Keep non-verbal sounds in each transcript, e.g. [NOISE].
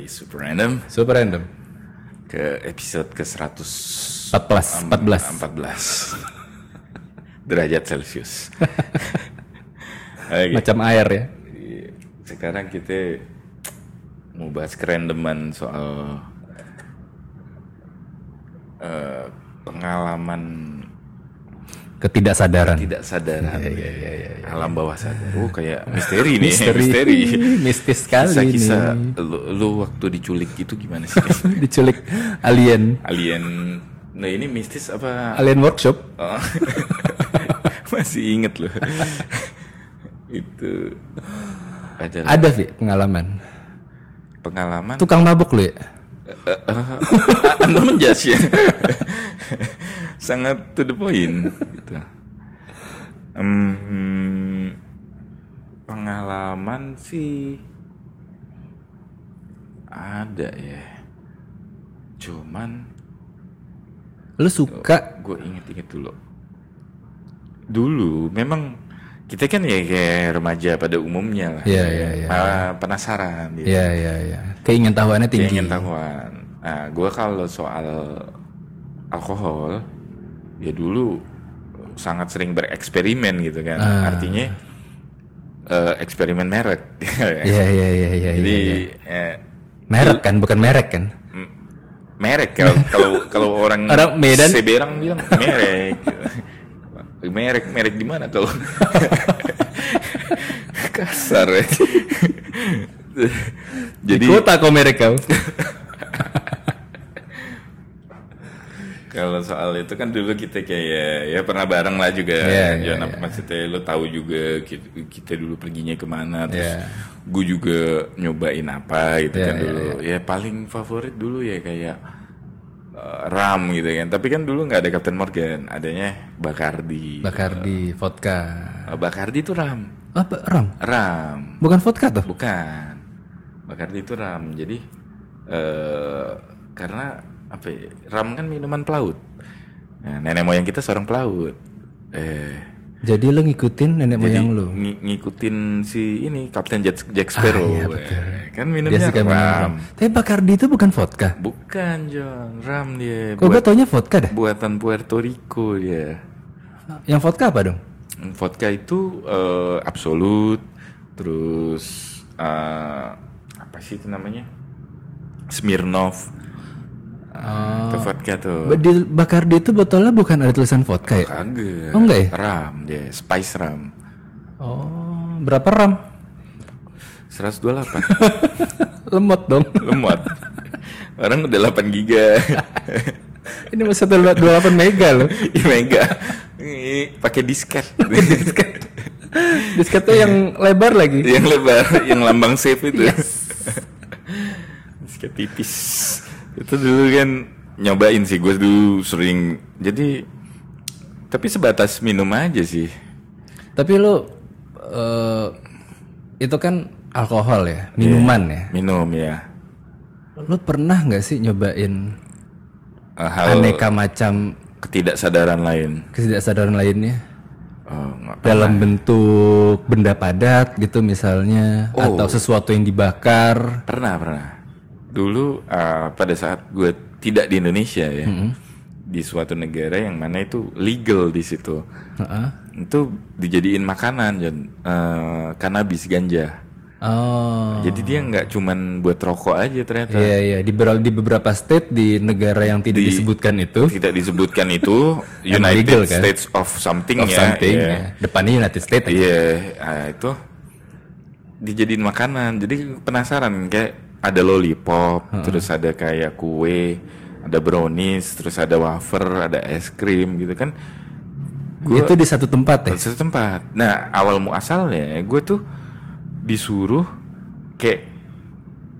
di Super Random Super random. ke episode ke 100 14, 14. 14 derajat Celcius. Oke. [LAUGHS] Macam air ya. Sekarang kita mau bahas kerandoman soal eh, pengalaman Ketidaksadaran. tidak sadaran Iya, iya, iya, alam bawah sadar. Oh kayak misteri nih, Misteri. [LAUGHS] Mistis sekali Kisah-kisah ini. lu, lu waktu diculik itu gimana sih? [LAUGHS] Diculik alien. Alien. Nah ini mistis apa? Alien workshop. Oh. [LAUGHS] Masih inget loh. itu adalah Ada Vi pengalaman. pengalaman. Tukang mabuk lu ya? [LAUGHS] Anda menjas ya. [LAUGHS] Sangat to the point. Gitu. Em, pengalaman sih ada ya. Cuman Lu suka gue inget-inget dulu. Dulu memang kita kan ya kayak remaja pada umumnya lah. Iya, iya, iya. Ah, penasaran gitu. ya ya ya. Keingin tahuannya tinggi. ingin tahuan. Nah, gue kalau soal alkohol, ya dulu sangat sering bereksperimen gitu kan. Ah. Artinya eh, eksperimen merek. [LAUGHS] Iya iya iya iya. iya, Jadi iya. eh, merek kan bukan merek kan? merek kalau kalau kalau orang Orang Medan? Seberang bilang merek. [LAUGHS] merek merek di mana kalau [LAUGHS] kasar ya. [LAUGHS] Di Jadi kota kok merek kau. [LAUGHS] Kalau soal itu kan dulu kita kayak ya pernah bareng lah juga. Iya, iya, Jangan iya. maksudnya lo tahu juga kita, kita dulu perginya ke mana terus Iya. gue juga nyobain apa gitu Iya, kan iya, dulu. Ya paling favorit dulu ya kayak uh, ram gitu kan. Tapi kan dulu nggak ada Captain Morgan, adanya Bacardi. Bacardi vodka. Uh, Bacardi itu ram. Apa ram? Ram. Bukan vodka tuh. Bukan. Bacardi itu ram. Jadi eh karena apa ya, ram kan minuman pelaut. Nah, nenek moyang kita seorang pelaut. Eh Jadi lu ngikutin nenek jadi moyang lu. ng- ngikutin si ini Kapten Jack, Jack Sparrow. Ah, iya, betul. Eh, kan Dia minumnya minum ram. ram. Tapi Bacardi itu bukan vodka. Bukan, John. Ram dia. Kok gue taunya vodka dah. buatan Puerto Rico dia. Yang vodka apa dong? Vodka itu eh, absolut, terus eh, apa sih itu namanya? Smirnoff. Ah, Itu vodka tuh. Di Bacardi itu botolnya bukan ada tulisan vodka ya? Kagak. Oh, enggak ya? Ram dia, spice ram. Oh, berapa ram? 128. [LAUGHS] Lemot dong. Lemot. Orang udah 8 giga. [LAUGHS] Ini masih 28 mega loh. [LAUGHS] Ih, mega. Pakai disket. Disketnya yang lebar lagi. yang lebar, yang lambang save itu. Disket tipis. Itu dulu kan nyobain sih gue dulu sering. Jadi tapi sebatas minum aja sih. Tapi lu eh, itu kan alkohol ya, minuman ya. Minum ya. Lu pernah nggak sih nyobain Eh, hal aneka macam ketidaksadaran lain. ketidaksadaran lainnya? Oh, Dalam bentuk benda padat gitu misalnya Oh. atau sesuatu yang dibakar. Pernah, pernah. Dulu uh, pada saat gue tidak di Indonesia ya, di suatu negara yang mana itu legal di situ, Heeh. itu dijadiin makanan, Jon. Uh, cannabis ganja. Oh. Jadi dia nggak cuman buat rokok aja ternyata. Iya iya di, ber- di beberapa state di negara yang tidak Di- disebutkan itu Tidak disebutkan [LAUGHS] itu United legal, kan? States of something of ya. something iya. ya. depannya United States ya. Iya, nah, itu dijadiin makanan. Jadi penasaran kayak ada lollipop, terus ada kayak kue, ada brownies, terus ada wafer, ada es krim gitu kan. Gua itu di satu tempat ya satu tempat. Nah, awal muasalnya gue tuh disuruh kayak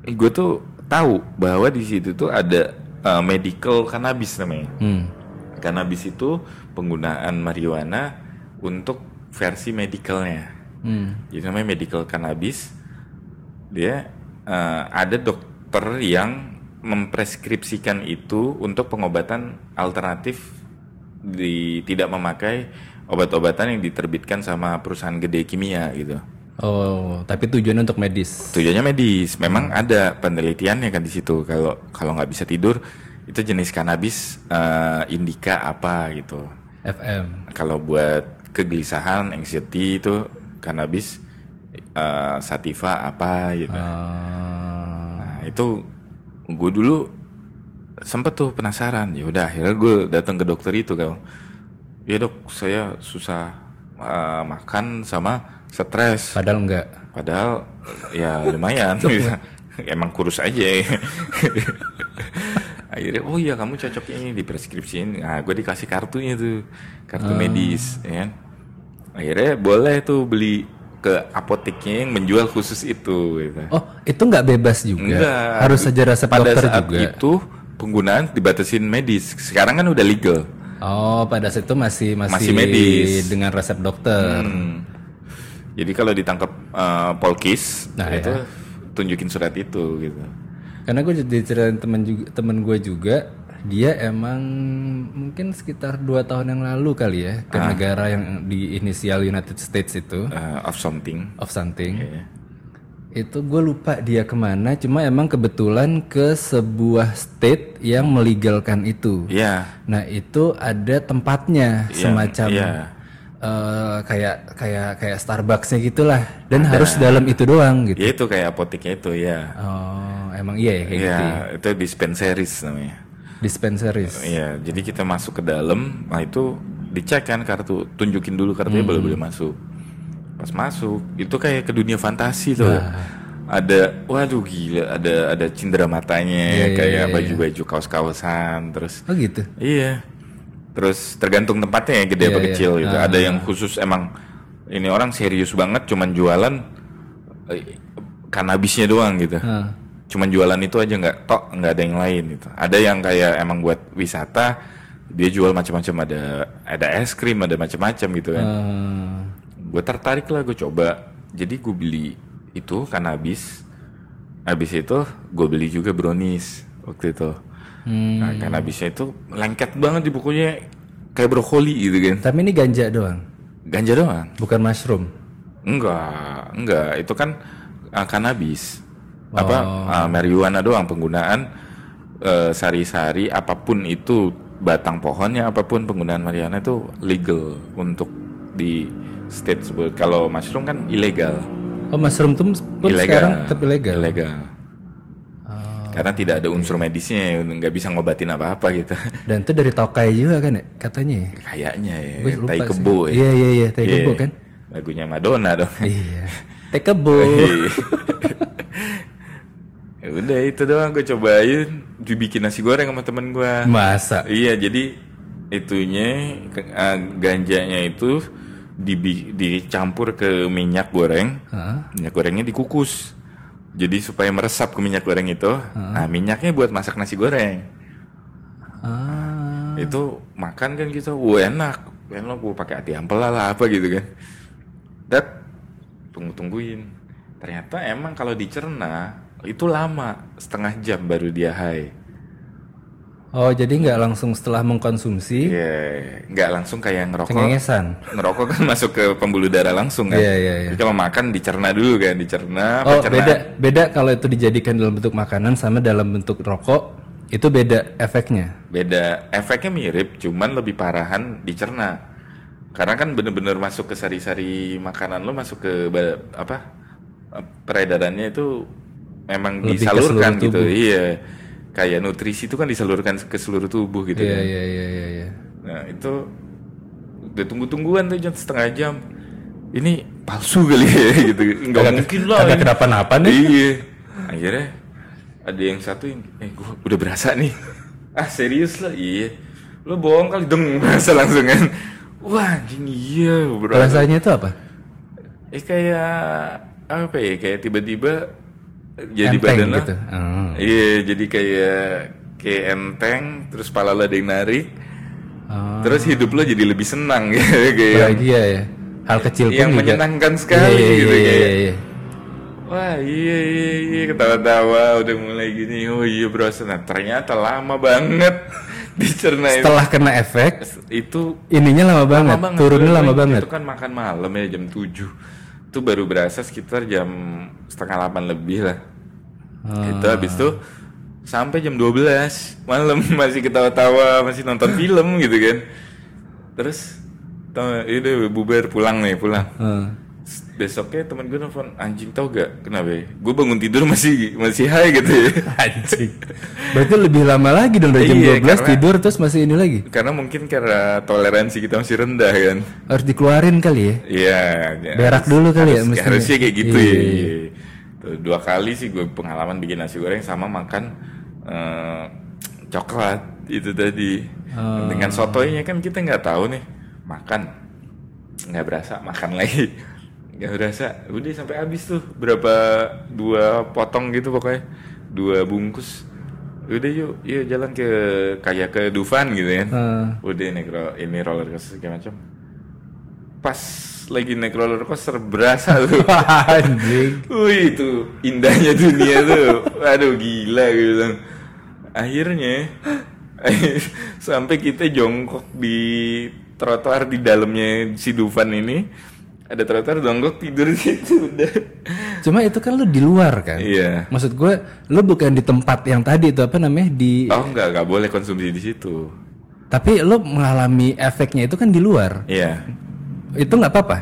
gue tuh tahu bahwa di situ tuh ada uh, medical cannabis namanya. Hmm. Cannabis itu penggunaan marijuana untuk versi medicalnya. Hmm. Jadi namanya medical cannabis. Dia eh, ada dokter yang mempreskripsikan itu untuk pengobatan alternatif di tidak memakai obat-obatan yang diterbitkan sama perusahaan gede kimia gitu. Oh, tapi tujuannya untuk medis. Tujuannya medis. Memang ada penelitiannya kan di situ. Kalau kalau nggak bisa tidur itu jenis kanabis eh, indika apa gitu. FM. Kalau buat kegelisahan, anxiety itu kanabis eh, sativa apa gitu. Ah, Nah, itu gue dulu sempet tuh penasaran. Ya udah akhirnya gue datang ke dokter itu kalau ya dok saya susah eh, makan sama stres. padahal enggak. Padahal ya lumayan. [LAUGHS] [LAUGHS] Emang kurus aja. [LAUGHS] Akhirnya oh iya kamu cocok ini di preskripsiin. Nah, gue dikasih kartunya tuh, kartu medis, ya. kan. Akhirnya boleh tuh beli ke apoteknya yang menjual khusus itu. Gitu. Oh, itu nggak bebas juga. Enggak. Harus saja resep Pada dokter saat juga. itu penggunaan dibatasin medis. Sekarang kan udah legal. Oh, pada saat itu masih masih, Masih medis. dengan resep dokter. Hmm. Jadi kalau ditangkap eh, polkis, Nah, itu tunjukin surat itu gitu. Karena gue jadi ceritain temen juga temen gue juga dia emang mungkin sekitar dua tahun yang lalu kali ya ke Ah. negara yang di inisial United States itu Eh, of something. of something. Iya. Itu gue lupa dia ke mana, cuma emang kebetulan ke sebuah state yang melegalkan itu. Iya. Nah itu ada tempatnya Iya, semacam iya. eh, kayak kayak kayak Starbucksnya gitulah, dan harus dalam itu doang gitu. Ya itu kayak apoteknya itu ya. Oh emang iya ya kayak Iya, gitu. ya? itu dispensaris namanya. Dispensaries. Iya, jadi kita masuk ke dalam, nah itu dicek kan kartu, tunjukin dulu kartunya Hmm. boleh boleh masuk. Pas masuk, itu kayak ke dunia fantasi tuh. Ada, waduh gila, ada ada cindera matanya, Iya, iya, kayak iya, baju-baju kaos-kaosan, terus Oh gitu. Iya. Terus tergantung tempatnya ya gede Iya, apa iya. kecil gitu. Ah. Ada yang khusus emang ini orang serius banget cuman jualan eh, kanabisnya doang gitu. Ah. Cuman jualan itu aja nggak tok nggak ada yang lain gitu. Ada yang kayak emang buat wisata dia jual macam-macam ada ada es krim ada macam-macam gitu kan. Eh, Gue tertarik lah gue coba. Jadi gue beli itu kanabis. Habis itu gue beli juga brownies waktu itu. hmm. Nah, kanabisnya itu lengket banget di bukunya kayak brokoli gitu kan. Tapi ini ganja doang, Ganja doang. bukan mushroom. Enggak, enggak. Itu kan uh, kanabis. Apa uh, marijuana doang penggunaan uh, sari-sari apa pun itu batang pohonnya apa pun penggunaan marijuana itu legal untuk di state tersebut. Kalau mushroom kan ilegal. Oh mushroom tuh pun sekarang tetap ilegal. Ilegal. Karena tidak ada unsur medisnya, nggak bisa ngobatin apa-apa gitu. Dan itu dari tokai juga kan ya katanya. ya? Kayaknya ya, tai sih. kebo ya. Iya iya iya, tai Iya. kebo kan. Lagunya Madonna dong. iya. [LAUGHS] Tai kebo. [LAUGHS] ya udah itu doang gue cobain dibikin nasi goreng sama temen gue. Masa. Iya jadi itunya ganjanya itu dibi- dicampur ke minyak goreng. Hah? Minyak gorengnya dikukus. Jadi supaya meresap ke minyak goreng itu. Nah minyaknya buat masak nasi goreng. Ah. Itu makan kan gitu, wah enak. Enak gue pakai hati ampela lah apa gitu kan. Dat tunggu-tungguin. Ternyata emang kalau dicerna itu lama, setengah jam baru dia high. Oh jadi nggak langsung setelah mengkonsumsi Iya, nggak langsung kayak ngerokok. cengengesan. Ngerokok kan [LAUGHS] masuk ke pembuluh darah langsung kan. Iya, iya, iya. Jadi kalau makan dicerna dulu kan, dicerna. Oh pencernaan. beda beda kalau itu dijadikan dalam bentuk makanan sama dalam bentuk rokok itu beda efeknya. Beda, efeknya mirip, cuman lebih parahan dicerna. Karena kan bener-bener masuk ke sari-sari makanan lo masuk ke apa peredarannya itu memang Lebih disalurkan gitu. tubuh. Iya, kayak nutrisi itu kan disalurkan ke seluruh tubuh gitu. Iya kan. iya iya iya. iya. Nah itu udah tunggu-tungguan tuh jam setengah jam. Ini palsu kali ya [LAUGHS] gitu. Enggak mungkin lah. Kagak kenapa-napa nih. Iya. Akhirnya ada yang satu yang, eh gua udah berasa nih. [LAUGHS] Ah serius lah, iya. Lo bohong kali dong [LAUGHS] berasa langsung kan. Wah anjing iya berasa. Rasanya itu apa? Eh kayak apa ya? Kayak tiba-tiba jadi Enteng badan gitu. Oh. Iya jadi kayak kayak enteng, terus pala lo ada yang narik. Oh. Terus hidup lo jadi lebih senang kayak kayak Bahagia ya. Hal kecil pun yang juga. menyenangkan sekali Iya, iya, gitu iya, kayak. iya, iya. Wah iya iya iya ketawa-tawa udah mulai gini oh iya berasa nah ternyata lama banget [LAUGHS] dicerna itu. Setelah kena efek, itu ininya lama banget, lama banget turunnya lama banget. itu kan makan malam ya jam 7 itu baru berasa sekitar jam setengah delapan lebih lah Ah. itu habis itu sampai jam 12 malam [LAUGHS] masih ketawa-tawa masih nonton film gitu kan terus itu bubar pulang nih pulang Heeh. Besoknya temen gue nelfon anjing tau gak kenapa ya gue bangun tidur masih masih high gitu ya [LAUGHS] Anjing. Berarti lebih lama lagi dong dari jam Iya, 12 karena- tidur terus masih ini lagi. karena mungkin karena toleransi kita masih rendah kan Harus dikeluarin kali ya. Iya, ya, Berak dulu kali ya harus- mestinya. Harusnya kayak gitu Iya, ya. iya, iya. Tuh, Dua kali sih gue pengalaman bikin nasi goreng sama makan eh, coklat itu tadi. Oh. Dengan sotoynya kan kita nggak tahu nih makan nggak berasa makan lagi nggak berasa udah sampai habis tuh. Berapa dua potong gitu pokoknya. Dua bungkus. Udah yuk. Yuk jalan ke kayak ke Dufan gitu kan. Heeh. udah naik ro- ini roller coaster segala macam. Pas lagi naik roller coaster berasa tuh. [LAUGHS] Anjing. Wih itu indahnya dunia tuh. Aduh gila gue bilang. Akhirnya [LAUGHS] sampai kita jongkok di trotoar di dalamnya si Dufan ini ada trotoar jongkok tidur gitu udah Cuma itu kan lu di luar kan? iya Maksud gue, lu bukan di tempat yang tadi itu apa namanya di, oh enggak enggak boleh konsumsi di situ tapi lu mengalami efeknya itu kan di luar. iya Itu nggak apa-apa.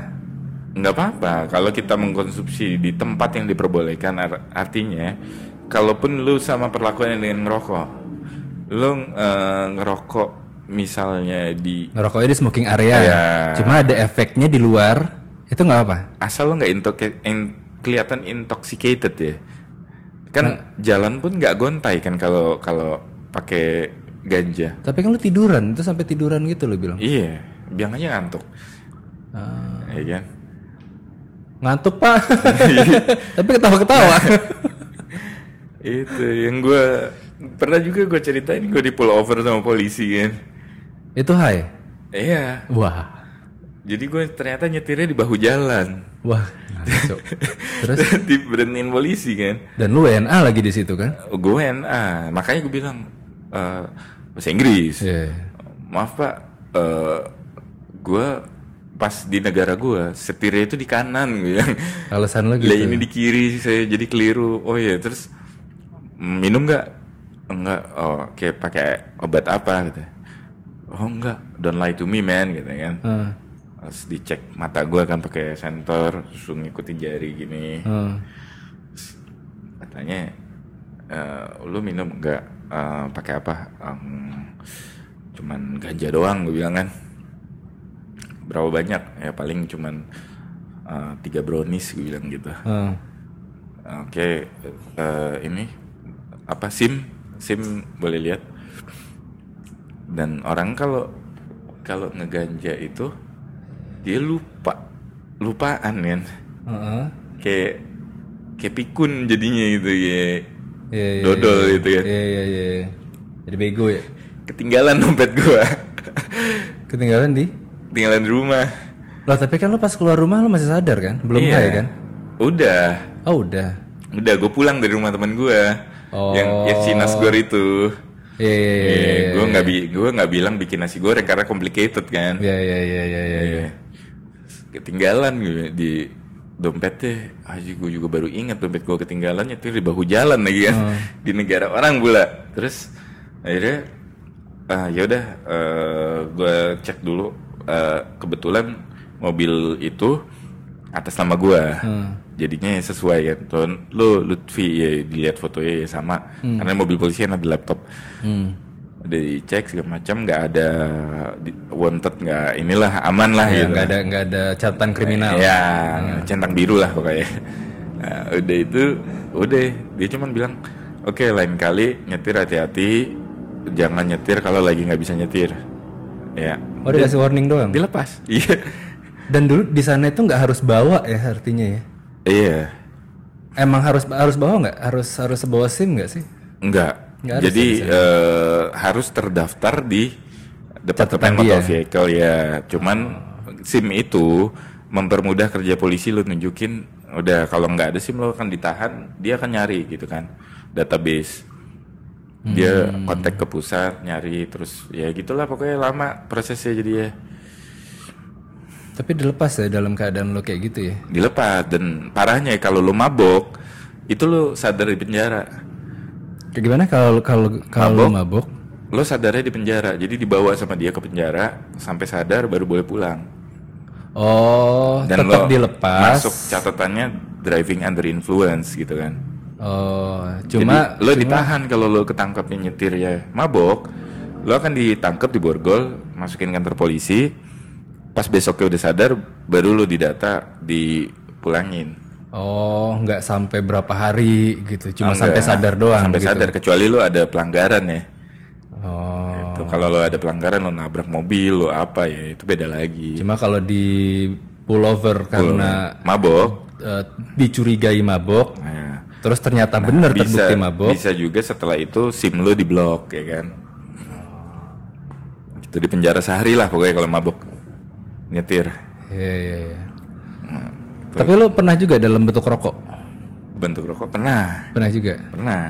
nggak apa-apa kalau kita mengkonsumsi di tempat yang diperbolehkan ar- artinya kalaupun lu sama perlakuan dengan ngerokok lu eh, ngerokok misalnya di Ngerokoknya di smoking area. Iya. Cuma ada efeknya di luar, itu nggak apa. asal lu nggak in- kelihatan intoxicated ya kan jalan pun nggak gontai kan kalau kalau pakai ganja Tapi kan lu tiduran, itu sampai tiduran gitu lu bilang. iya bilang aja ngantuk Ah, ya kan ngantuk pak. [LAUGHS] [LAUGHS] tapi ketawa-ketawa. [LAUGHS] itu yang gue pernah juga gue ceritain gue di pull over sama polisi kan itu high. iya Wah, jadi gue ternyata nyetirnya di bahu jalan. Wah. ngaco. [LAUGHS] Terus? Diberhentiin polisi kan? Dan lu WNA lagi di situ kan? gue NA makanya gue bilang eh, bahasa Inggris. Iya. maaf pak. Eh gue pas di negara gue setirnya itu di kanan gue bilang. Alasan lah gitu. ini di kiri saya jadi keliru. Oh iya. Terus "Mm, minum nggak? Enggak. Oh kayak pakai obat apa gitu. Oh enggak. Don't lie to me man gitu kan? Heeh. Terus dicek mata gue kan pakai sensor terus ngikutin jari gini. Heeh. katanya "Eh, lu minum nggak Eh, pakai apa? Em, cuman ganja doang gue bilang kan. Berapa banyak? Ya paling cuman eh, tiga brownies gue bilang gitu. Heeh. oke eh, ini apa sim? Sim boleh lihat? Dan orang kalau kalau ngeganja itu dia lupa lupaan kan Heeh. kayak kayak pikun jadinya gitu ya Iya, iya, dodol iya. gitu ya Iya iya iya. Jadi bego ya. ketinggalan dompet gua Ketinggalan di? ketinggalan di rumah Loh tapi kan lu pas keluar rumah lu masih sadar kan? Belum Iya. high kan? udah Oh udah. udah gue pulang dari rumah teman gua Oh. yang yang si nasgor itu Iya iya iya. Eh, gue nggak bi gue nggak bilang bikin nasi goreng karena complicated kan Iya iya iya iya iya. Ketinggalan gue di dompetnya aja gue juga baru ingat dompet gue ketinggalan nyetir di bahu jalan lagi kan. Oh. [LAUGHS] di negara orang pula. Terus akhirnya ah ya udah gue cek dulu Eh, kebetulan mobil itu atas nama gue Hmm. jadinya sesuai kan. Tuh lu Lutfi ya dilihat fotonya ya sama. Karena mobil polisi kan ada laptop. Hmm. Dicek segala macam nggak ada wanted nggak inilah aman lah Ya, gitu. nggak ada nggak ada catatan kriminal. ya centang biru lah pokoknya. Nah, udah itu udah. Dia cuman bilang oke lain kali nyetir hati-hati. Jangan nyetir kalau lagi nggak bisa nyetir. Ya. Oh dikasih warning doang. dilepas [LAUGHS] iya. Dan dulu di sana itu nggak harus bawa ya artinya ya. iya. Emang harus harus bawa nggak? Harus harus bawa SIM nggak sih? enggak Nggak harus jadi ya di eh, harus terdaftar di departemen motor vehicle ya cuman SIM itu mempermudah kerja polisi lu nunjukin udah kalau nggak ada SIM lo akan ditahan dia akan nyari gitu kan database dia Hmm. kontak ke pusat nyari terus ya gitulah pokoknya lama prosesnya jadi ya Tapi dilepas ya dalam keadaan lo kayak gitu ya. Dilepas dan parahnya kalau lo mabok itu lo sadar di penjara. Kayak gimana kalau kalau kalau lo mabuk? Lo sadarnya di penjara. Jadi dibawa sama dia ke penjara sampai sadar baru boleh pulang. Oh, Dan tetap dilepas. Masuk catatannya driving under influence gitu kan. Oh, cuma Jadi, lo ditahan kalau lo ketangkapnya nyetir ya mabok, lo akan ditangkap di borgol, masukin kantor polisi. Pas besoknya udah sadar, baru lo didata, dipulangin. Oh nggak sampai berapa hari gitu, cuma Oh, sampai enggak. sadar doang Sampai gitu. sadar kecuali lo ada pelanggaran ya. Oh, Tuh, kalau lo ada pelanggaran lo nabrak mobil lo apa ya itu beda lagi. cuma kalau di pullover karena Mabok, eh, dicurigai mabok, nah, terus ternyata benar bisa terbukti mabok. bisa juga setelah itu sim lo diblok ya kan. Itu di penjara sehari lah pokoknya kalau mabok nyetir. Iya, iya, iya. Tapi lo pernah juga dalam bentuk rokok? bentuk rokok pernah Pernah juga? pernah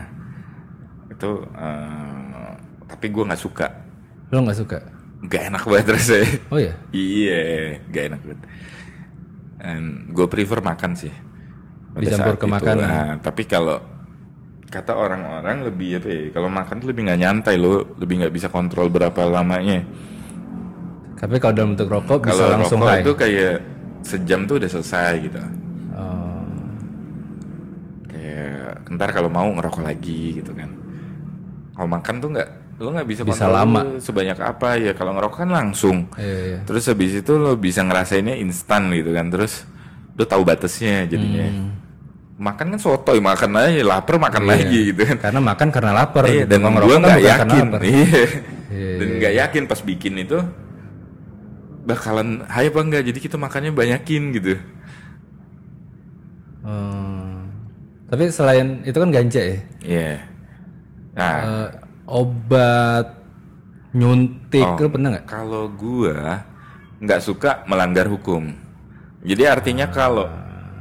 itu eh, tapi gue nggak suka Lo nggak suka? nggak enak banget rasanya Oh ya? iya nggak enak banget gue prefer makan sih pada Dicampur ke itu. makanan. Nah, tapi kalau kata orang-orang lebih apa ya kalau makan tuh lebih nggak nyantai lo lebih nggak bisa kontrol berapa lamanya Tapi kalau dalam bentuk rokok bisa kalau langsung rokok high. itu kayak sejam tuh udah selesai gitu. Oh, kayak ntar kalau mau ngerokok lagi gitu kan. Kalau makan tuh nggak lo nggak bisa, Bisa lama. sebanyak apa. Ya kalau ngerokok kan langsung. Iya, iya. terus habis itu lo bisa ngerasainnya instan gitu kan. Terus lo tahu batasnya jadinya. Hmm. makan kan sotoy makan aja. Lapar makan lagi gitu kan. Karena makan karena lapar. Iya, gitu. dan gue kan nggak yakin. iya. Iya, dan nggak yakin pas bikin itu bakalan hype apa enggak jadi kita makannya banyakin gitu Hmm. Tapi selain itu kan ganja ya. iya nah Eh, obat nyuntik Oh. lo pernah nggak? Kalau gua nggak suka melanggar hukum. Jadi artinya kalau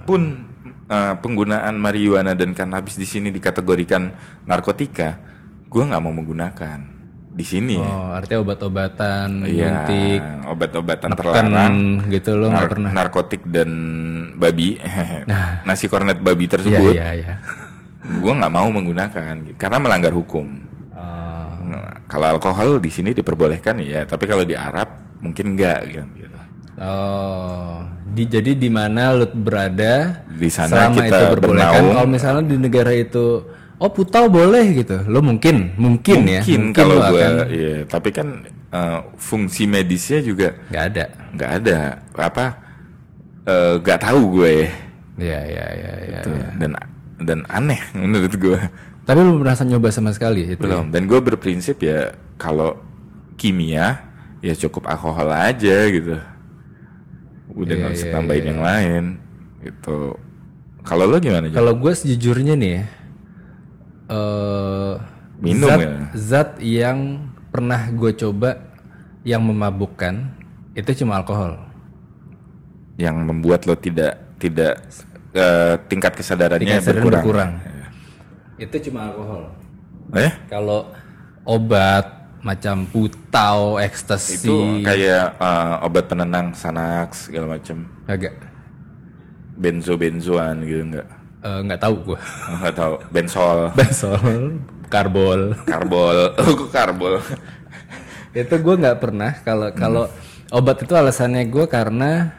pun eh, penggunaan marijuana dan kannabis di sini dikategorikan narkotika, gua nggak mau menggunakan di sini. ya. Oh, artinya obat-obatan, Iya, nyuntik, obat-obatan terlarang, gitu lo nggak nar- pernah. narkotik dan babi, [LAUGHS] nasi kornet babi Iya, tersebut, iya, iya. [LAUGHS] gua nggak mau menggunakan karena melanggar hukum. Oh, Nah, kalau alkohol di sini diperbolehkan ya, tapi kalau di Arab mungkin enggak gitu. Oh, di, jadi di mana lu berada Di sana selama kita itu bernaung. Kalau misalnya di negara itu, oh putau boleh gitu, lo mungkin, mungkin, ya, Mungkin kalau gue, akan iya. Tapi kan eh, fungsi medisnya juga nggak ada. nggak ada. Apa? eh, Nggak tahu gue. Iya, iya, iya, iya. Tuh, Dan dan aneh menurut gue. Tapi lu merasa nyoba sama sekali itu? Belum. Dan gue berprinsip ya kalau kimia ya cukup alkohol aja gitu. Udah Iya, nggak usah iya, tambahin yang lain gitu. Kalau lo gimana? Kalau gue sejujurnya nih, eh Minum zat, ya? zat yang pernah gue coba yang memabukkan itu cuma alkohol. yang membuat lo tidak tidak eh, tingkat kesadarannya Tingkat kesadaran berkurang. berkurang. Itu cuma alkohol. Eh? Kalau obat macam putau, Itu ekstasi, kayak eh, obat penenang Xanax segala macam. agak Benzo benzoan gitu enggak? Eh, nggak tahu gue. Enggak [LAUGHS] tahu. Bensol, Bensol, karbol. karbol. [LAUGHS] Oh, kok karbol. itu gue nggak pernah. Kalau kalau obat itu alasannya gue karena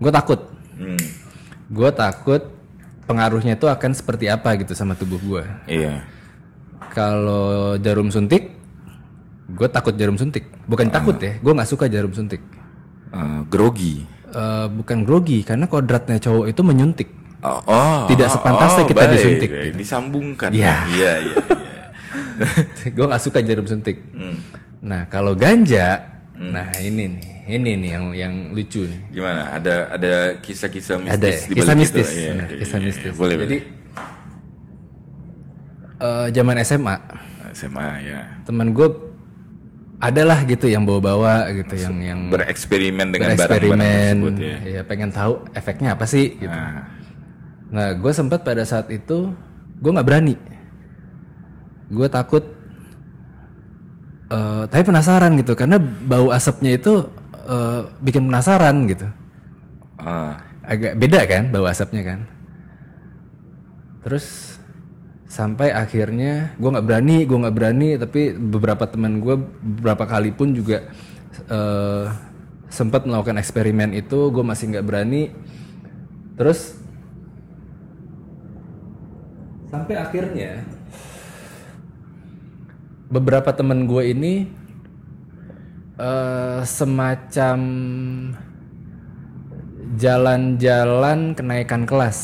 gue takut. Hmm. Gue takut pengaruhnya itu akan seperti apa gitu sama tubuh gue. Iya. Kalau jarum suntik, gue takut jarum suntik. Bukan takut ya, gue nggak suka jarum suntik. Eh, grogi. Eh, bukan grogi karena kodratnya cowok itu menyuntik. Oh, oh, Tidak sepantasnya kita baik. disuntik. Eh, Disambungkan. Iya. Iya, iya, iya. [LAUGHS] gue nggak suka jarum suntik. Hmm. Nah kalau ganja, nah ini nih, ini nih yang yang lucu nih. Gimana? Ada ada kisah-kisah mistis Ada di kisah mistis, itu? Iya, benar, iya, kisah iya, mistis. Boleh, Jadi boleh. eh, zaman SMA SMA ya. teman gue adalah gitu yang bawa-bawa gitu, yang yang Bereksperimen dengan barang-barang bereksperimen, tersebut ya. ya pengen tahu efeknya apa sih gitu. Nah, Nah, gue sempat pada saat itu gue nggak berani. Gue takut, eh, tapi penasaran gitu karena bau asapnya itu eh, bikin penasaran gitu. Ah. agak beda kan bau asapnya kan terus sampai akhirnya gue nggak berani gue nggak berani tapi beberapa teman gue beberapa kali pun juga eh, sempat melakukan eksperimen itu gue masih nggak berani terus sampai akhirnya beberapa teman gue ini eh, semacam jalan-jalan kenaikan kelas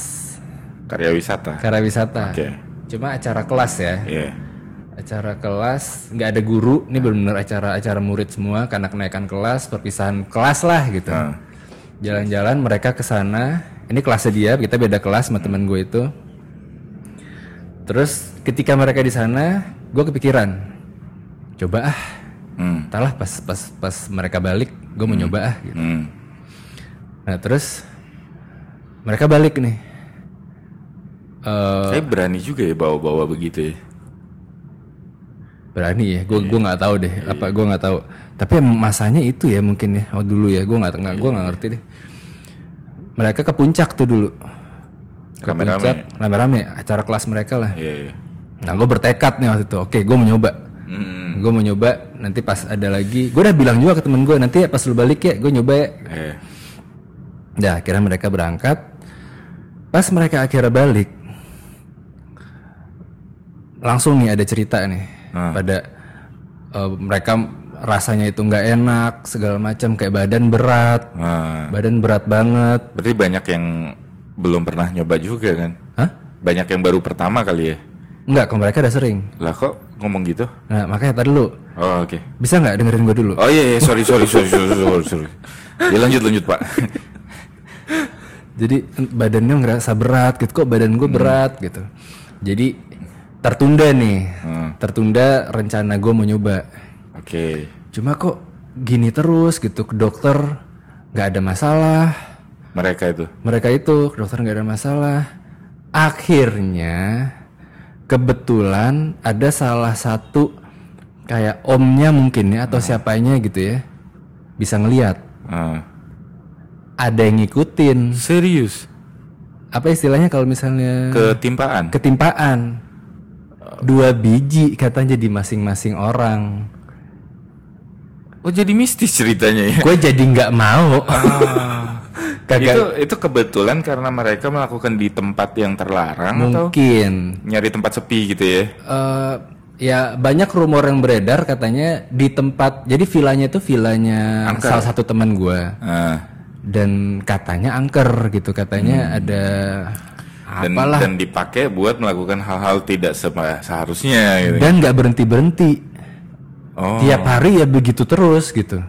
Karya wisata. karya wisata. Oke. Cuma acara kelas ya. Iya. Acara kelas nggak ada guru. Ini benar-benar acara-acara murid semua karena kenaikan kelas, perpisahan kelas lah gitu. Ah. Jalan-jalan mereka ke sana. Ini kelasnya dia, kita beda kelas sama teman gue itu. Terus ketika mereka di sana, gue kepikiran, coba ah, Hmm. entahlah pas pas pas mereka balik, gue mau nyoba ah. Gitu. Hmm. Nah terus mereka balik nih. Eh, Saya berani juga ya bawa-bawa begitu ya. berani ya gue gue nggak tahu deh apa gue nggak tahu tapi masanya itu ya mungkin ya oh dulu ya gue nggak nggak gue nggak ngerti deh mereka ke puncak tuh dulu Rame-rame. rame-rame acara kelas mereka lah Iya. iya. nah gue bertekad nih waktu itu oke gue mau nyoba Hmm. gue mau nyoba nanti pas ada lagi gue udah bilang juga ke temen gue nanti ya pas lu balik ya gue nyoba ya Eh. Nah, akhirnya mereka berangkat. Pas mereka akhirnya balik, langsung nih ada cerita nih Ah. pada eh, mereka rasanya itu nggak enak segala macam kayak badan berat, Ah. badan berat banget. Berarti banyak yang belum pernah nyoba juga kan? Hah? Banyak yang baru pertama kali ya? Enggak, kalau mereka udah sering. Lah kok ngomong gitu? Nah, makanya tadi dulu Oh oke. bisa nggak dengerin gue dulu? Oh iya, iya sorry sorry sorry sorry sorry. sorry. Ya lanjut lanjut pak. Jadi badannya ngerasa berat gitu kok badan gue berat gitu. Jadi tertunda nih, Hmm. tertunda rencana gue mau nyoba. Oke. Cuma kok gini terus gitu ke dokter nggak ada masalah. Mereka itu. Mereka itu ke dokter nggak ada masalah. Akhirnya kebetulan ada salah satu kayak omnya mungkin ya atau siapanya gitu ya bisa ngelihat Ah. ada yang ngikutin Serius? apa istilahnya kalau misalnya Ketimpaan? ketimpaan dua biji katanya di masing-masing orang Oh jadi mistis ceritanya ya? gue jadi nggak mau kagak Itu itu kebetulan karena mereka melakukan di tempat yang terlarang atau mungkin nyari tempat sepi gitu ya? Eh, ya banyak rumor yang beredar katanya di tempat jadi vilanya itu vilanya salah satu teman gue Ah. dan katanya angker gitu katanya ada Dan, apalah dan dipakai buat melakukan hal-hal tidak se- seharusnya gitu. dan nggak berhenti berhenti Oh. tiap hari ya begitu terus gitu.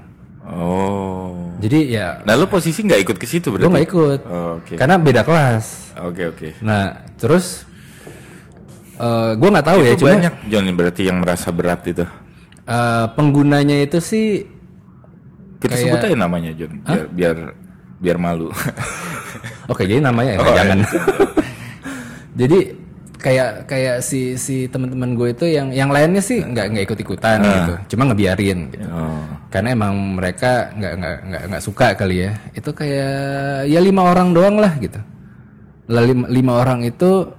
Jadi ya Nah lu posisi nggak ikut ke situ gue berarti? nggak ikut Oh, Oke. karena beda kelas Oke oke. nah terus eh gue nggak tahu ya Itu cuma banyak John berarti yang merasa berat itu. eh, penggunanya itu sih Kita sebut aja namanya John biar biar biar malu. Oke, jadi namanya ya, Oh, jangan. iya. [LAUGHS] jadi kayak kayak si si teman-teman gue itu yang yang lainnya sih nggak nggak ikut ikutan gitu, cuma ngebiarin gitu. oh. Karena emang mereka nggak nggak nggak nggak suka kali ya. Itu kayak ya lima orang doang lah gitu. Lah, lima, lima orang itu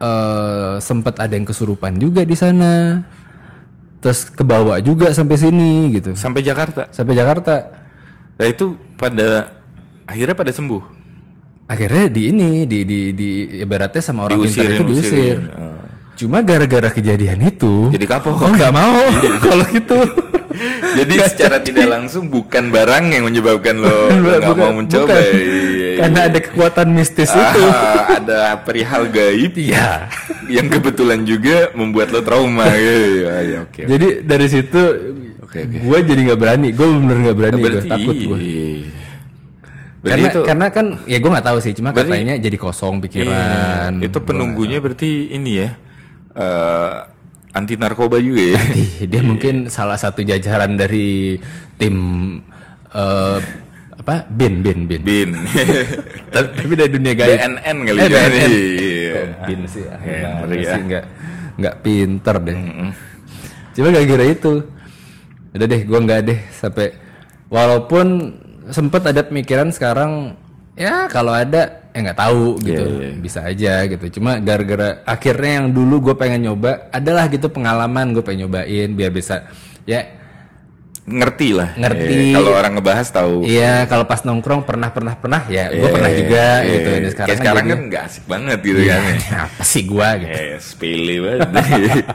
eh sempat ada yang kesurupan juga di sana. Terus kebawa juga sampai sini gitu. Sampai Jakarta. Sampai Jakarta. Nah itu pada akhirnya pada sembuh. Akhirnya di ini di di di ibaratnya sama orang pintar Diusirin, itu diusir. usirin. Oh. Cuma gara-gara kejadian itu, Jadi kapok. oh nggak mau [LAUGHS] kalau gitu. Jadi secara tidak langsung bukan barang yang menyebabkan lo [LAUGHS] nggak mau mencoba. bukan. Iya, iya. Karena ada kekuatan mistis itu. Ah, ada perihal gaib Iya. yang kebetulan juga membuat lo trauma. [LAUGHS] Iya, iya, oke. Jadi dari situ Oke, oke. gue jadi nggak berani. Gue bener nggak berani. Gue Berarti takut gue. Iya. Karena Berarti itu karena kan ya gue nggak tahu sih. Cuma Berarti- katanya jadi kosong pikiran. Iya, itu penunggunya berarti ini ya. eh, anti narkoba juga ya. Ih, [LAUGHS] dia mungkin salah satu jajaran dari tim eh, apa bin bin bin. Bin. [LAUGHS] tapi, dari dunia gaib. BNN kali Eh, ya. BNN. Iya. Bin sih, ah, Iya, ya. sih nggak nggak pinter deh. Cuma gak kira itu. Udah deh, gua nggak deh sampai walaupun sempet ada pemikiran sekarang ya kalau ada ya nggak tahu gitu. Iya, bisa aja gitu. Cuma gara-gara akhirnya yang dulu gue pengen nyoba adalah gitu pengalaman gue pengen nyobain biar bisa ya ngerti lah Ngerti. Eh, kalau orang ngebahas tahu iya kalau pas nongkrong pernah pernah pernah ya gue pernah Eh, juga gitu Dan kayak sekarang, sekarang jadi, kan nggak asik banget gitu kan [LAUGHS] ya. apa sih gue gitu Eh, sepele banget. [LAUGHS]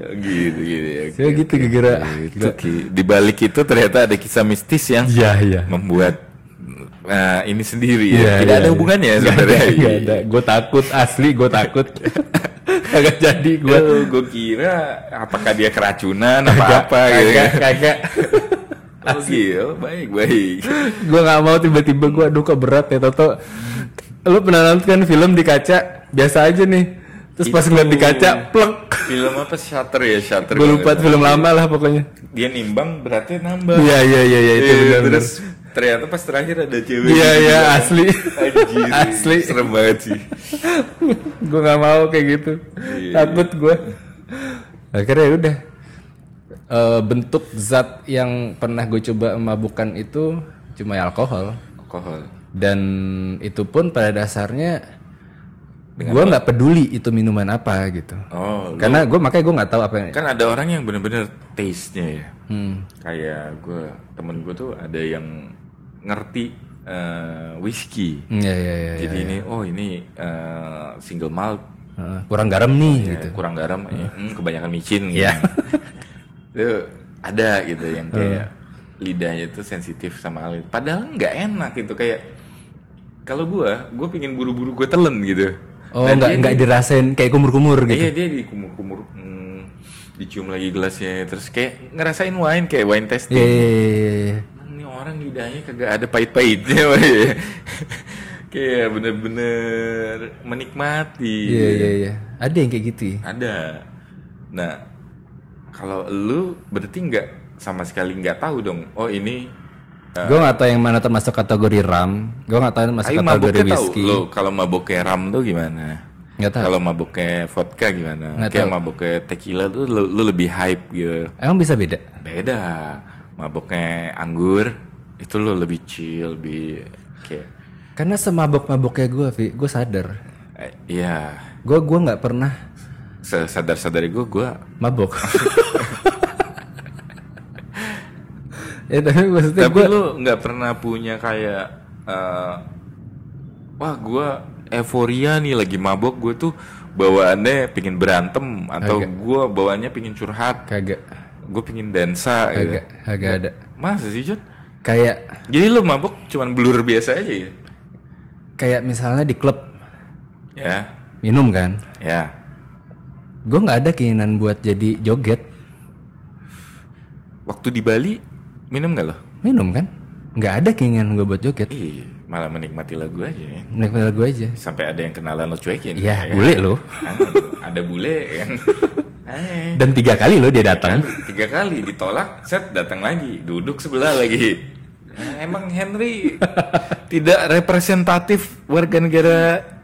gitu gitu ya. Ya gitu gara-gara Itu, Ki. di balik itu ternyata ada kisah mistis yang Iya iya membuat nah, ini sendiri ya. Iya, Tidak iya, ada iya. hubungannya sebenarnya. ada, nggak ada. Gue takut asli, gue takut. [LAUGHS] Kagak jadi gue. Gue kira apakah dia keracunan apa apa gitu Kagak, kan. kagak. [LAUGHS] Oh baik baik. gue nggak mau tiba-tiba gue aduh berat ya Toto. Lu pernah nonton film di kaca biasa aja nih. Terus pas ngeliat di kaca, plek. Film apa Shutter ya Shutter. Gue lupa film lama lah pokoknya. Dia nimbang beratnya nambah. Iya iya iya iya, itu Iya, benar. terus ternyata pas terakhir ada cewek. Iya gitu iya kan. asli. Anjir, Asli. serem banget sih. gue nggak mau kayak gitu. Iya, Takut gue. Akhirnya ya udah. Eh, bentuk zat yang pernah gue coba mabukkan itu cuma ya alkohol. Alkohol. dan itu pun pada dasarnya gue nggak peduli itu minuman apa gitu Oh, karena gue makanya gue nggak tahu apa yang kan ada orang yang bener-bener taste-nya ya. Hmm. Kayak gue, temen gue tuh ada yang ngerti eh, whisky. Hmm, ya ya ya, Jadi ini, oh ini eh, single malt, kurang garam nih ya, gitu kurang garam, ya, hmm, kebanyakan micin. Iya. Gitu. [LAUGHS] itu ada gitu yang kayak lidahnya tuh sensitif sama hal itu. Padahal nggak enak gitu kayak kalau gue, gue pingin buru-buru gue telen gitu. oh Dan nggak dia nggak dirasain kayak kumur-kumur gitu Iya dia dikumur-kumur, hmm, dicium lagi gelasnya, terus kayak ngerasain wine kayak wine tasting. Iya, iya, iya, iya. Orang lidahnya kagak ada pahit-pahitnya, [LAUGHS] ya. kayak bener-bener menikmati. iya iya iya ada yang kayak gitu ya? Ada. Nah, kalau lu berarti nggak sama sekali nggak tahu dong. Oh ini, uh, gue nggak tahu yang mana termasuk kategori ram gue nggak tahu yang masuk kategori whisky Lo kalau mabuknya ram tuh gimana? nggak tahu Kalau mabuknya vodka gimana? Nggak Kayak tahu. mabuknya tequila tuh lu, lu lebih hype gitu. emang bisa beda Beda. Mabuknya anggur itu lu lebih chill, lebih kayak karena semabok maboknya gue Vi. Gue sadar. Eh, iya. gue gue nggak pernah Sadar-sadar gue, gue mabok. [LAUGHS] Ya tapi maksudnya Tapi gue lu nggak pernah punya kayak eh, wah gua euforia nih lagi mabok. Gue tuh bawaannya pingin berantem atau gua bawaannya pingin curhat. Kagak. Gue pingin dansa gitu. kagak kagak ada. Masa sih John kayak jadi lu mabok cuman blur biasa aja ya? Kayak misalnya di klub. Ya. Minum kan? Ya. Gue nggak ada keinginan buat jadi joget. Waktu di Bali minum gak lo? Minum kan? Nggak ada keinginan gue buat joget. Ih, malah menikmati lagu aja ya. menikmati lagu aja. Sampai ada yang kenalan lo cuekin. Iya ya. bule lo. Ah, ada bule yang [LAUGHS] Dan tiga kali lo dia datang. Tiga kali ditolak set datang lagi. Duduk sebelah lagi. Nah, emang Henry tidak representatif warga negara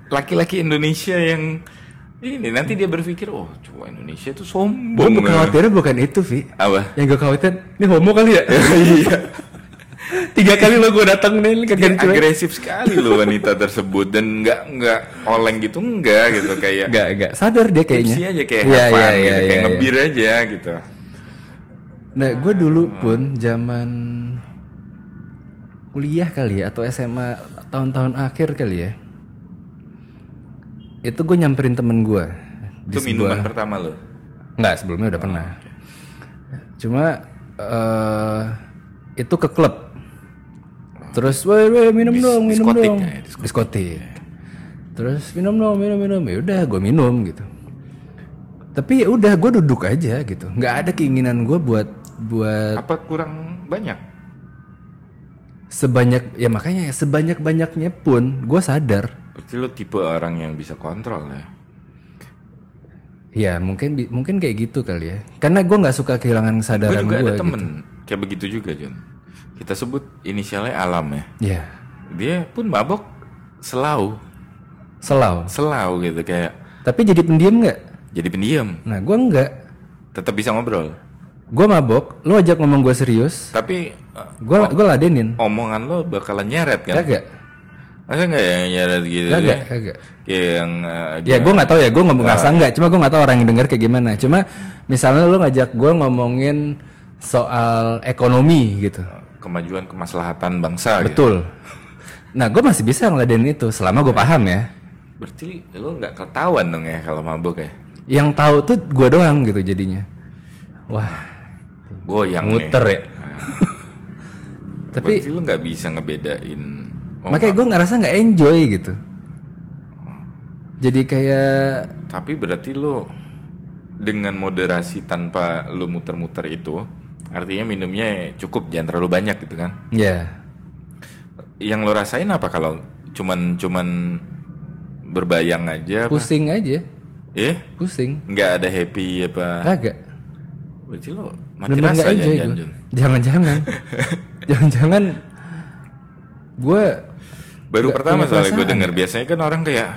laki-laki Indonesia yang ini. Nanti dia berpikir oh cowok Indonesia itu gue sombong khawatirnya bukan itu Vi apa? Yang gue khawatir ini homo kali ya? [LAUGHS] Iya tiga kali lo gue datang nih kagak dicuek agresif sekali loh wanita tersebut dan nggak nggak oleng gitu enggak gitu kayak nggak nggak sadar dia kayaknya tipsy aja kayak Iya, have fun iya, gitu, iya, kayak iya, ngebir aja gitu Nah, gue dulu pun zaman kuliah kali ya atau SMA tahun-tahun akhir kali ya. Itu gue nyamperin temen gue. itu minuman pertama lo Nggak, sebelumnya udah pernah. Cuma eh itu ke klub. Terus, woi, woi, minum dong, minum diskotik dong. ya, diskotik. Diskotik. Terus minum dong, minum, minum. Ya udah, gue minum gitu. Tapi ya udah, gue duduk aja gitu. Nggak ada keinginan gue buat buat apa kurang banyak sebanyak ya makanya sebanyak banyaknya pun gue sadar berarti lo tipe orang yang bisa kontrol ya ya mungkin mungkin kayak gitu kali ya karena gue nggak suka kehilangan gue kesadaran juga gue ada temen kayak begitu juga John kita sebut inisialnya Alam ya. Ya dia pun mabok selau. Selau? Selau gitu kayak tapi jadi pendiam nggak? Jadi pendiam. Nah gue nggak. Tetap bisa ngobrol. Gue mabok lu ajak ngomong gue serius. Tapi gue gue ladenin. omongan lo bakalan nyeret kan? kagak. Masa nggak yang nyeret gitu? kagak ya? kagak. Kayak yang eh, ya gue nggak tahu ya gue nggak ngerasa nggak. Cuma gue nggak tahu orang yang denger kayak gimana. Cuma misalnya lu ngajak gue ngomongin soal ekonomi gitu kemajuan kemaslahatan bangsa gitu. betul nah gue masih bisa ngeladenin itu selama gue paham ya Berarti lo nggak ketahuan dong ya kalau mabuk ya? yang tahu tuh gue doang gitu jadinya wah Goyang muter nih. ya [LAUGHS] tapi Berarti lo nggak bisa ngebedain. Oh, makanya gue ngerasa nggak enjoy gitu jadi kayak Tapi berarti lo dengan moderasi tanpa lo muter-muter itu, artinya minumnya cukup jangan terlalu banyak gitu kan? ya Yang lo rasain apa kalau cuman cuman berbayang aja? apa? pusing aja Eh, pusing nggak ada happy apa? kagak Berarti lo mati bener rasa ya, gue Jan? jangan-jangan [LAUGHS] jangan-jangan gue Baru pertama soalnya gue denger biasanya kan orang kayak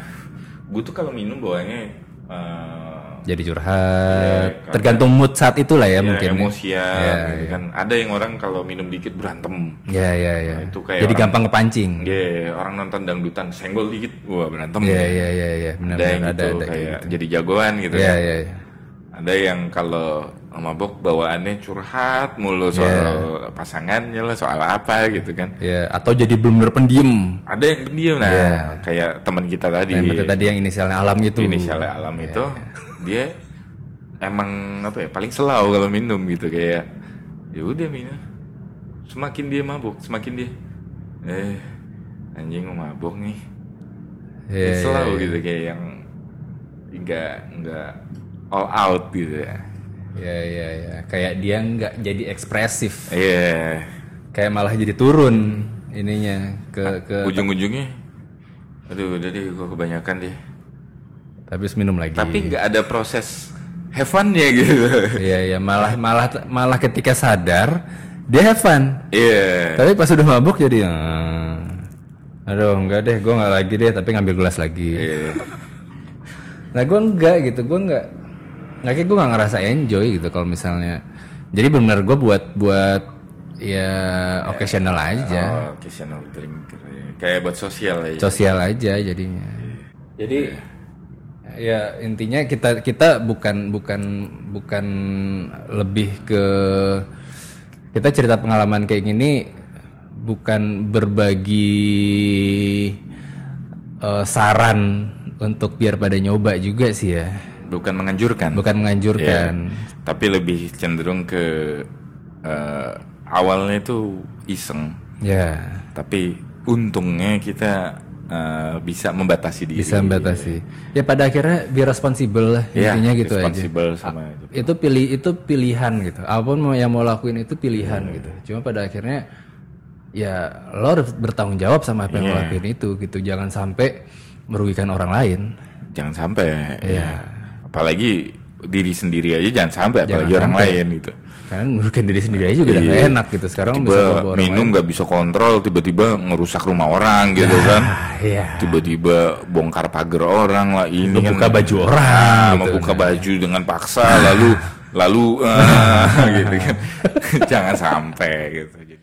gue tuh kalau minum bawanya eh, jadi curhat Iya, tergantung mood saat itu lah ya, ya, mungkin ya. emosian Ya, gitu kan. Ada yang orang kalau minum dikit berantem. ya ya ya Nah, itu kayak jadi orang- gampang kepancing Iya, orang nonton dangdutan senggol dikit, wah berantem. ya ya ya ya benar ada yang benar gitu ada ada kayak kayak jadi jagoan gitu ya kan. ya ya Ada yang kalau mabok bawaannya curhat mulu soal pasangannya lah, soal apa gitu kan. ya atau jadi benar pendiem Ada yang pendiam nah, Iya. kayak teman kita tadi. yang berarti tadi yang inisialnya alam itu inisialnya alam itu [LAUGHS] dia emang apa ya paling selau kalau minum gitu kayak ya udah minum semakin dia mabuk semakin dia eh anjing mau mabuk nih. Dia iya, selau iya. gitu kayak yang enggak enggak all out gitu ya. Ya ya ya kayak dia nggak jadi ekspresif. Iya. Kayak malah jadi turun ininya ke ke ujung-ujungnya aduh udah deh gua kebanyakan deh tapi terus minum lagi tapi nggak ada proses have fun-nya gitu Iya iya malah malah malah ketika sadar dia have fun. iya Tapi pas udah mabuk jadi "Ah, aduh enggak deh gue nggak lagi deh tapi ngambil gelas lagi. iya Nah gue enggak gitu gue enggak nggak kayak gue nggak ngerasa enjoy gitu kalau misalnya. Jadi benar gue buat buat ya occasional aja, Oh, occasional drinker. ya. Kayak buat sosial aja. sosial aja jadinya. Jadi ya intinya kita kita bukan bukan bukan lebih ke kita cerita pengalaman kayak gini bukan berbagi eh, saran untuk biar pada nyoba juga sih ya Bukan menganjurkan. bukan menganjurkan Tapi lebih cenderung ke eh, awalnya itu iseng. ya Tapi untungnya kita eh, bisa membatasi diri. bisa membatasi ya pada akhirnya be responsible lah Iya, intinya gitu aja responsible sama itu. itu pilih itu pilihan gitu apa pun yang mau lakuin itu pilihan Iya. gitu cuma pada akhirnya ya lo harus bertanggung jawab sama apa yang lo Iya. lakuin itu gitu jangan sampai merugikan orang lain Jangan sampai. Iya. ya. Apalagi diri sendiri aja jangan sampai apalagi orang lain gitu. Karena merugikan diri sendiri aja juga udah gak enak gitu sekarang bisa Tiba orang minum nggak bisa kontrol, tiba-tiba ngerusak rumah orang gitu kan. Ah, iya Tiba-tiba bongkar pagar orang lah ini kan. Membuka baju orang, Ah, gitu. membuka baju dengan paksa lalu lalu eh, [LAUGHS] gitu kan. [LAUGHS] Jangan sampai gitu.